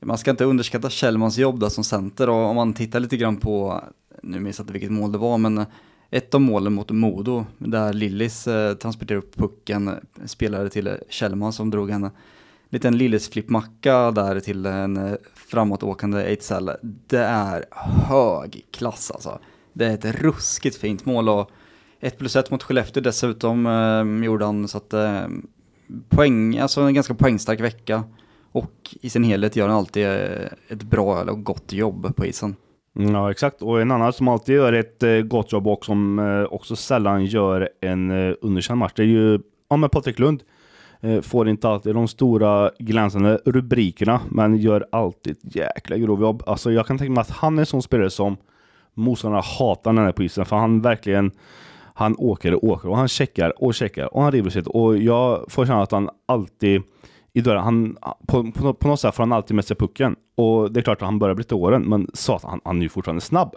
man ska inte underskatta Kjellmans jobb där som center och om man tittar lite grann på, nu minns jag inte vilket mål det var, men ett av målen mot Modo, där Lillis eh, transporterade upp pucken, spelade till Kjellman som drog henne, liten lillesflippmacka där till en eh, framåtåkande Ejdsell. Det är hög klass alltså. Det är ett ruskigt fint mål och 1 plus 1 mot Skellefteå dessutom eh, gjorde han så att eh, poäng, alltså en ganska poängstark vecka. Och i sin helhet gör han alltid eh, ett bra eller gott jobb på isen. Ja, exakt. Och en annan som alltid gör ett eh, gott jobb och som också sällan gör en underkänd match, det är ju ja, men Patrik Lund. Eh, får inte alltid de stora glänsande rubrikerna, men gör alltid ett jäkla grovjobb. Alltså jag kan tänka mig att han är en sån spelare som motståndarna hatar när han är på isen, för han verkligen han åker och åker och han checkar och checkar och han river sitt och jag får känna att han alltid i dörren, han, på, på, på något sätt får han alltid med sig pucken. Och det är klart att han börjar bli till åren, men satan, han, han är ju fortfarande snabb.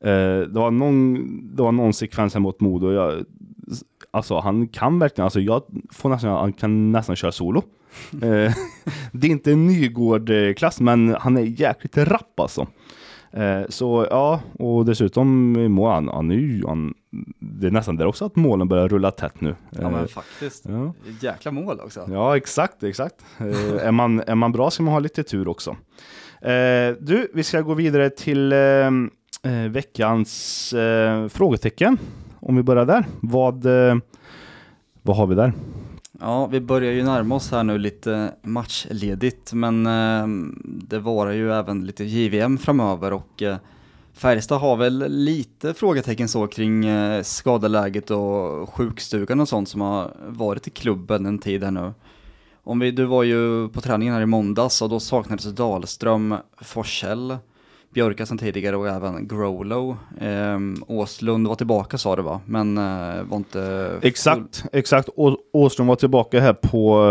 Eh, det, var någon, det var någon sekvens här mot Modo, jag, alltså han kan verkligen, alltså jag får nästan, han kan nästan köra solo. Eh, det är inte en Nygård-klass, men han är jäkligt rapp alltså. Eh, så ja, och dessutom mål, han, han är han, det är nästan där också att målen börjar rulla tätt nu. Ja Eh, men faktiskt. ja. Jäkla mål också. Ja, exakt, exakt. Eh, är, man, är man bra ska man ha lite tur också. Eh, du, vi ska gå vidare till eh, eh, veckans eh, frågetecken. Om vi börjar där. Vad, eh, vad har vi där? Ja, vi börjar ju närma oss här nu lite matchledigt, men eh, det var ju även lite JVM framöver och eh, Färjestad har väl lite frågetecken så kring eh, skadeläget och sjukstugan och sånt som har varit i klubben en tid här nu. Om vi, du var ju på träningen här i måndags och då saknades Dahlström, Forsell, Björka sen tidigare och även Growlow. Eh, Åslund var tillbaka sa du va, men eh, var inte... Exakt, exakt. Å- Åslund var tillbaka här på,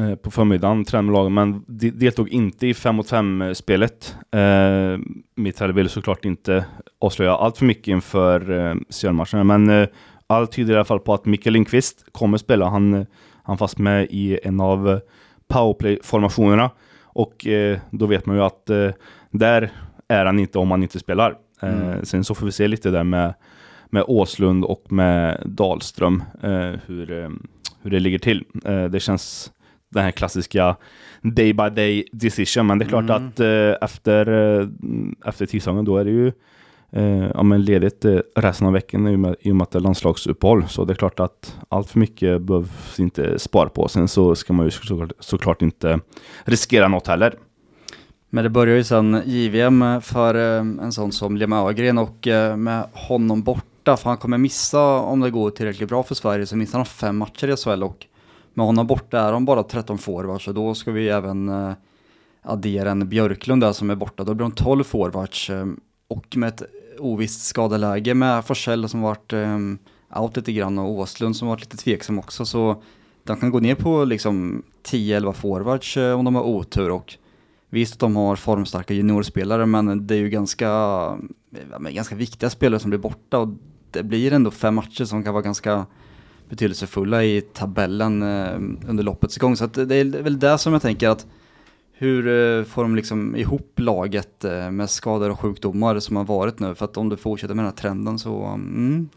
eh, på förmiddagen, tränade med lagen, men de- deltog inte i 5 mot 5 spelet. Eh, Mitthäll ville såklart inte avslöja allt för mycket inför eh, serienmatchen, men eh, allt tyder i alla fall på att Mikael Lindqvist kommer spela. Han, eh, han fast med i en av powerplay-formationerna och eh, då vet man ju att eh, där är han inte om han inte spelar. Eh, Sen så får vi se lite där med med Åslund och med Dahlström, eh, hur, eh, hur det ligger till. Det känns den här klassiska day by day decision, men det är klart Mm. att efter, efter tisdagen då är det ju eh, ja, men ledigt eh, resten av veckan i och, med, i och med att det är landslagsuppehåll. Så det är klart att allt för mycket behövs inte spara på. Sen så ska man ju såklart, såklart inte riskera något heller. Men det börjar ju sen JVM för eh, en sån som Liam Ögren och eh, med honom borta, för han kommer missa, om det går tillräckligt bra för Sverige, så missar han fem matcher i SHL och med honom borta är de bara 13 forwards, så då ska vi även eh, addera en Björklund där som är borta, då blir de 12 forwards och med ett ovisst skadeläge med Forsell som varit out lite grann och Åslund som varit lite tveksam också, så de kan gå ner på liksom 10-11 forwards om de har otur och Visst att de har formstarka juniorspelare men det är ju ganska, men ganska viktiga spelare som blir borta och det blir ändå fem matcher som kan vara ganska betydelsefulla i tabellen eh, under loppets gång. Så att det är väl det som jag tänker att hur eh, får de liksom ihop laget eh, med skador och sjukdomar som har varit nu? För att om du fortsätter med den här trenden så, mm,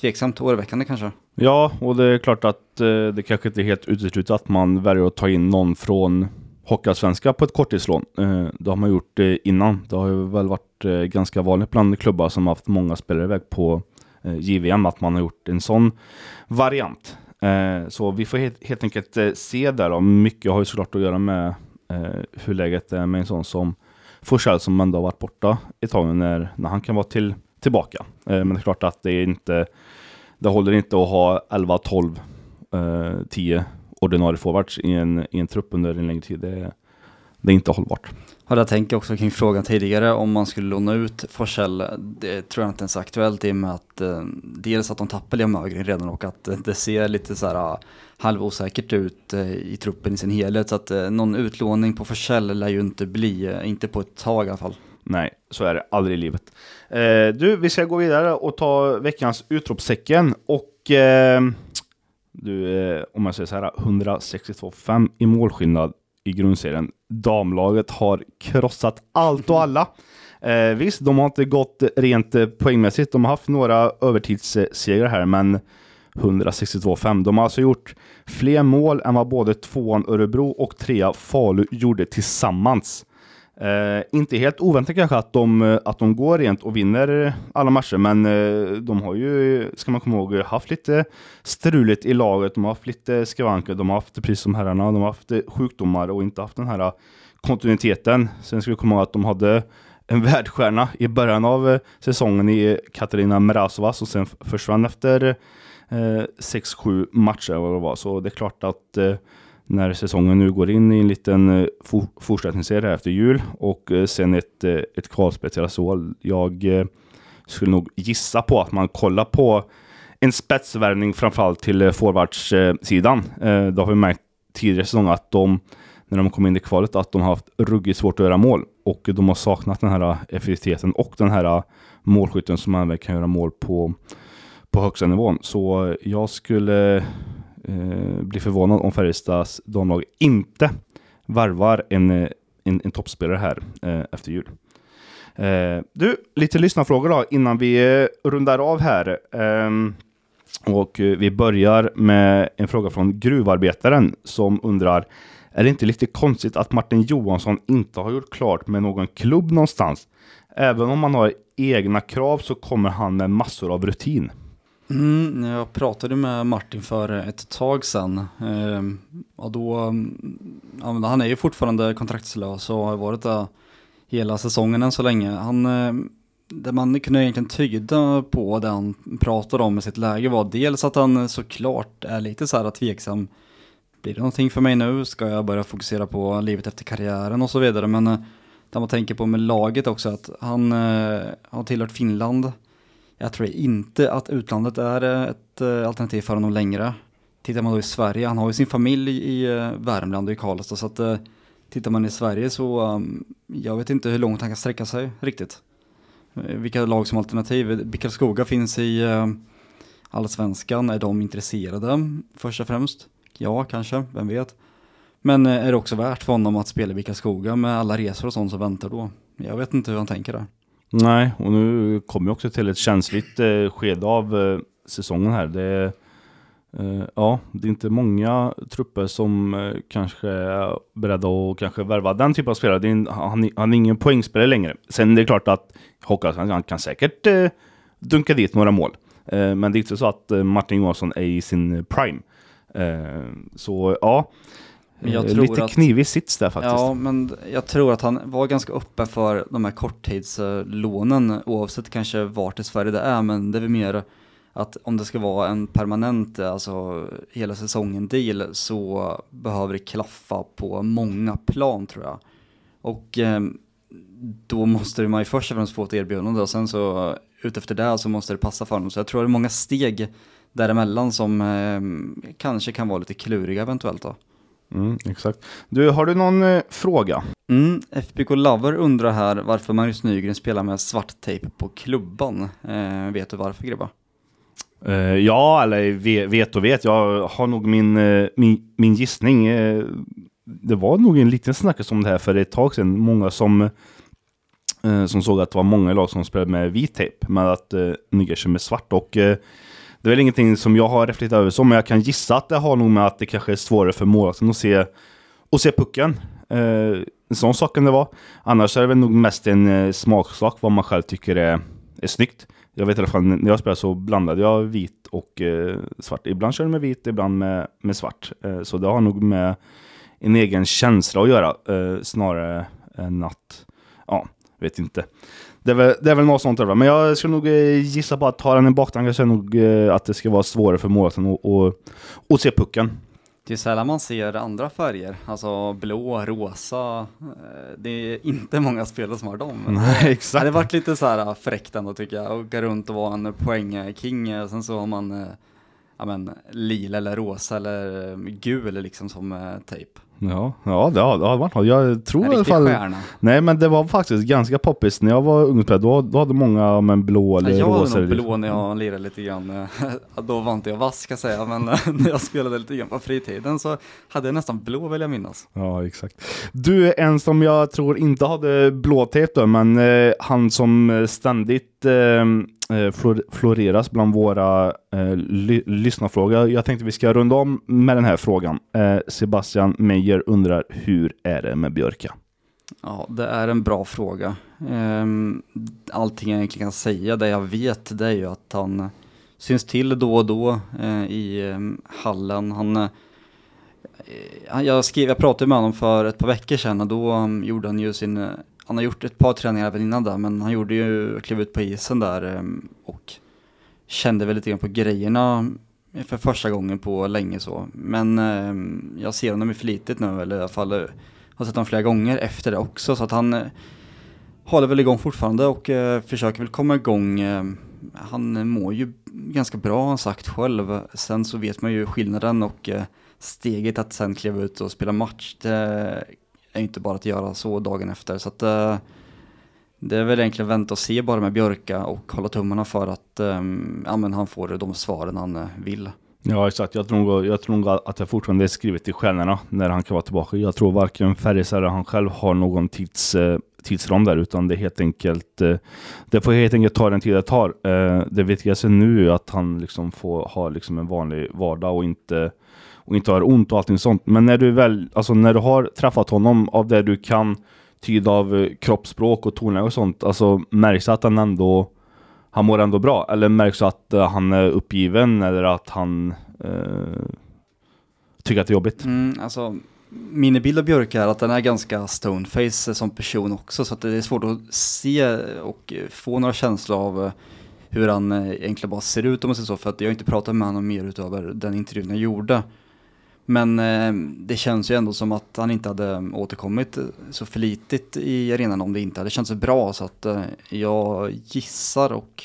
tveksamt oroväckande kanske. Ja, och det är klart att det kanske inte är helt uteslutet att man väljer att ta in någon från Hockeyallsvenska på ett korttidslån. Eh, det har man gjort eh, innan. Det har ju väl varit eh, ganska vanligt bland klubbar som haft många spelare iväg på JVM att man har gjort en sån variant. Så vi får helt, enkelt se där då. Mycket har ju såklart att göra med hur läget är med en sån som Forsell som ändå har varit borta ett tag när, när han kan vara till, tillbaka. Men det är klart att det är inte det håller inte att ha 11, 12, 10 ordinarie forwards i en, i en trupp under en längre tid. Det, det är inte hållbart. Hade jag tänkt också kring frågan tidigare om man skulle låna ut Forsell. Det tror jag inte ens är aktuellt i och med att eh, dels att de tappar Liam Ögren redan och att eh, det ser lite så här ah, halvosäkert ut eh, i truppen i sin helhet. Så att eh, någon utlåning på Forsell lär ju inte bli, eh, inte på ett tag i alla fall. Nej, så är det aldrig i livet. Eh, du, vi ska gå vidare och ta veckans utropstecken och eh, du, är, om jag säger så här, 162,5 i målskillnad i grundserien. Damlaget har krossat allt och alla. Eh, visst, de har inte gått rent eh, poängmässigt. De har haft några övertidssegrar här, men 162-5. De har alltså gjort fler mål än vad både tvåan Örebro och trea Falu gjorde tillsammans. Eh, inte helt oväntat kanske att de, eh, att de går rent och vinner alla matcher, men eh, de har ju, ska man komma ihåg, haft lite struligt i laget. De har haft lite skavanker, de har haft, precis som herrarna, de har haft sjukdomar och inte haft den här eh, kontinuiteten. Sen ska vi komma ihåg att de hade en världsstjärna i början av eh, säsongen i Katarina Mrazovas och sen försvann efter 6-7 matcher eller vad det var. Så det är klart att när säsongen nu går in i en liten eh, for fortsättningsserie efter jul och eh, sen ett, eh, ett kvalspel till Rasol. Jag skulle nog gissa på att man kollar på en spetsvärvning framförallt till forwardssidan. Det har vi märkt tidigare säsong att de, när de kom in i kvalet, att de har haft ruggigt svårt att göra mål och de har saknat den här effektiviteten och den här målskytten som även kan göra mål på, på högsta nivån. Så jag skulle eh, blir förvånad om Färjestads damlag inte varvar en, eh, en, en toppspelare här eh, efter jul. Eh, du, lite lyssnarfrågor då innan vi eh, rundar av här. Ehm, och eh, vi börjar med en fråga från gruvarbetaren som undrar Är det inte lite konstigt att Martin Johansson inte har gjort klart med någon klubb någonstans? Även om han har egna krav så kommer han med massor av rutin. Mm, jag pratade med Martin för ett tag sedan. Eh, och då, ja, han är ju fortfarande kontraktslös och har varit där hela säsongen än så länge. Han, eh, det man kunde egentligen tyda på det han pratade om i sitt läge var dels att han såklart är lite så här tveksam. Blir det någonting för mig nu? Ska jag börja fokusera på livet efter karriären och så vidare? Men eh, det man tänker på med laget också att han eh, har tillhört Finland jag tror inte att utlandet är eh, ett eh, alternativ för honom längre. Tittar man då i Sverige, han har ju sin familj i eh, Värmland och i Karlstad så att tittar man i Sverige så ehm, jag vet inte hur långt han kan sträcka sig riktigt. Vilka lag som alternativ? Bickalskoga finns i Allsvenskan, är de intresserade först och främst? Ja, kanske, vem vet. Men är det också värt för honom att spela i Bickalskoga med alla resor och sånt som väntar då? Jag vet inte hur han tänker där. Nej, och nu kommer vi också till ett känsligt eh, skede av eh, säsongen här. Det, eh, ja, det är inte många trupper som eh, kanske är beredda att kanske värva den typen av spelare. Det är en, han, han är ingen poängspelare längre. Sen är det klart att Håkan kan säkert eh, dunka dit några mål. Eh, men det är inte så att eh, Martin Johansson är i sin prime. Eh, så ja, tror Lite knivig sits där faktiskt. Ja, men jag tror att han var ganska öppen för de här korttidslånen oavsett kanske vart i Sverige det är, men det är väl mer att om det ska vara en permanent, alltså hela säsongen deal så behöver det klaffa på många plan tror jag. Och eh, då måste man ju först och främst få ett erbjudande och sen så utefter det så måste det passa för honom. Så jag tror det är många steg däremellan som eh, kanske kan vara lite kluriga eventuellt då. Mm, exakt. Du, har du någon eh, fråga? Mm, FBK Lover undrar här varför Magnus Nygren spelar med svart tejp på klubban. Eh, vet du varför grabbar? Uh, ja, eller vet och vet. Jag har nog min, uh, min, min gissning. Uh, det var nog en liten snackis om det här för ett tag sedan. Många som, som såg att det var många lag som spelade med vit tejp, men att Nygren kör med svart. Och det är väl ingenting som jag har reflekterat över så, men jag kan gissa att det har nog med att det kanske är svårare för målvakten att se, att se pucken. Eh, en sån sak kan det vara. Annars är det väl nog mest en eh, smaksak vad man själv tycker är, är snyggt. Jag vet i alla fall när jag spelade så blandade jag vit och eh, svart. Ibland körde jag med vit, ibland med, med svart. Eh, så det har nog med en egen känsla att göra eh, snarare än att, ja, vet inte. Det är, väl, det är väl något sånt där. Men jag skulle nog eh, gissa på att ta den i baktanken så är det nog eh, att det ska vara svårare för målvakten att, se pucken. Det är sällan man ser andra färger, alltså blå, rosa. Eh, Det är inte många spelare som har dem. Nej, Det exakt. hade varit lite så här fräckt ändå tycker jag, att åka runt och vara en poängking, sen så har man ja, men, lila eller rosa eller gul liksom som tejp. Ja, ja det har, har varit något. Jag tror En i alla fall... stjärna. Nej men det var faktiskt ganska poppis när jag var ungdomsspelare. Då, då hade många med en blå eller Ja, jag rosa. hade nog blå när jag lirade lite grann. Då var inte jag vass ska jag säga, men eh, när jag spelade lite grann på fritiden så hade jag nästan blå vill jag minnas. Ja, exakt. Du en som jag tror inte hade blå tejp då, men eh, han som ständigt eh, eh, flor- floreras bland våra eh, ly- lyssnarfrågor. Jag tänkte vi ska runda om med den här frågan. Eh, Sebastian Meyer undrar, hur är det med Björka? Ja, det är en bra fråga. Ehm, Allting jag egentligen kan säga, det jag vet, det är ju att han syns till då och då eh, i eh, hallen. Han, eh, jag, skrev, jag pratade med honom för ett par veckor sedan och då um, gjorde han ju sin, eh, han har gjort ett par träningar även innan där, men han gjorde ju, klev ut på isen där ehm, och kände väl lite grann på grejerna för första gången på länge så. Men ehm, jag ser honom i flitigt nu, eller i alla fall eh, har sett honom flera gånger efter det också, så att han eh, håller väl igång fortfarande och eh, försöker väl komma igång. Ehm, han mår ju ganska bra har han sagt själv. Sen så vet man ju skillnaden och steget att sen kliva ut och spela match, det är inte bara att göra så dagen efter. Så att eh, det är väl egentligen vänta och se bara med Björka och hålla tummarna för att eh, ja, men han får de svaren han eh, vill. Ja, exakt. Jag tror, nog, jag tror nog att det fortfarande är skrivet i stjärnorna när han kan vara tillbaka. Jag tror varken Färjestad eller han själv har någon tids, eh, tidsram där, utan det är helt enkelt eh, Det får helt enkelt ta den tid det tar. Det viktigaste nu är att han liksom får ha liksom en vanlig vardag och inte och inte har ont och allting sånt. Men när du väl, alltså när du har träffat honom av det du kan tyda av eh, kroppsspråk och tonläge och sånt, alltså märks det att han ändå han mår ändå bra? Eller märks det att eh, han är uppgiven eller att han eh, tycker att det är jobbigt? Mm, alltså, min bild av Björk är att den är ganska stoneface som person också, så att det är svårt att se och få några känslor av eh, hur han egentligen bara ser ut om man säger så, för att jag har inte pratat med honom mer utöver den intervjun jag gjorde. Men eh, det känns ju ändå som att han inte hade återkommit så flitigt i arenan om det inte hade känts så bra, så att eh, jag gissar och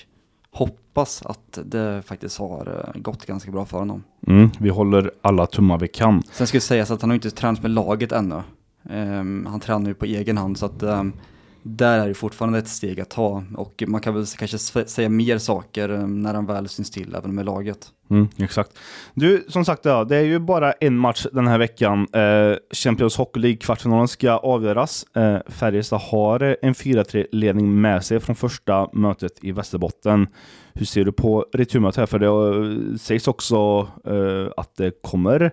hoppas att det faktiskt har eh, gått ganska bra för honom. Mm, vi håller alla tummar vi kan. Sen ska sägas att han har inte tränat med laget ännu. Ehm, han tränar ju på egen hand så att ehm, där är det fortfarande ett steg att ta och man kan väl kanske säga mer saker eh, när han väl syns till även med laget. Mm, exakt. Du, som sagt, ja, det är ju bara en match den här veckan. Eh, Champions Hockey League kvartsfinalen ska avgöras. Eh, Färjestad har eh, en 4-3-ledning med sig från första mötet i Västerbotten. Hur ser du på returmötet här? För det eh, sägs också eh, att det kommer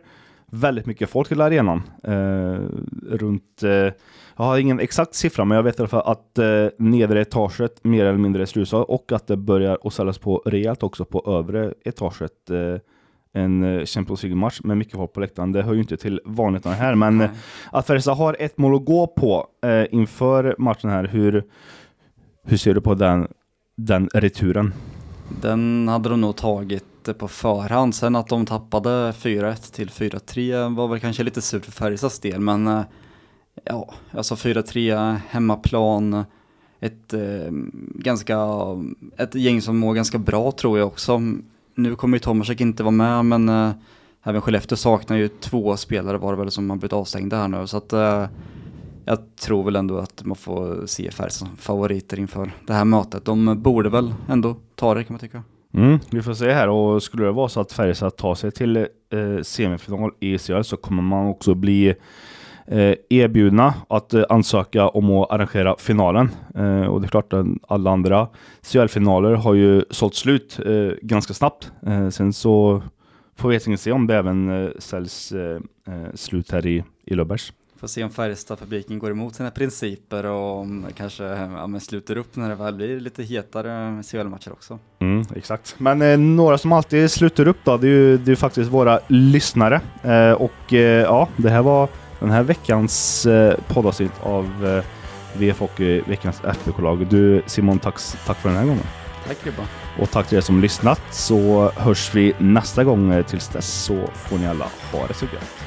väldigt mycket folk till arenan. Runt, jag har ingen exakt siffra, men jag vet i alla fall att eh, nedre etaget mer eller mindre är slusat och att det börjar att säljas på rejält också på övre etaget. Eh, en eh, Champions League-match med mycket folk på läktaren. Det hör ju inte till vanligheterna här, men eh, att Färjestad har ett mål att gå på eh, inför matchen här. Hur, hur ser du på den, den returen? Den hade de nog tagit eh, på förhand. Sen att de tappade 4-1 till 4-3 var väl kanske lite surt för Färjestads del, men ja, alltså 4-3 hemmaplan. Ett, eh, ganska, ett gäng som mår ganska bra tror jag också. Nu kommer ju Tomasek inte vara med, men eh, även Skellefteå saknar ju två spelare var det väl som har blivit avstängda här nu. Så att eh, jag tror väl ändå att man får se Färjestad som favoriter inför det här mötet. De borde väl ändå ta det kan man tycka. Mm, vi får se här och skulle det vara så att Färjestad tar sig till eh, semifinal i ECL så kommer man också bli eh, erbjudna att eh, ansöka om att arrangera finalen. Eh, och det är klart att alla andra CL-finaler har ju sålt slut eh, ganska snabbt. Eh, sen så får vi se om det även eh, säljs eh, eh, slut här i, i Löfbergs. Får se om Färjestad-fabriken går emot sina principer och om kanske ja, sluter upp när det väl blir lite hetare CHL-matcher också. Mm, exakt. Men eh, några som alltid sluter upp då, det är ju, det är faktiskt våra lyssnare. Eh, och eh, ja, det här var den här veckans eh, poddavsnitt av eh, VF Hockey, veckans FBK-lag. Du Simon, tack, tack för den här gången. Tack Ribba. Och tack till er som lyssnat så hörs vi nästa gång. Tills dess så får ni alla ha det så gött.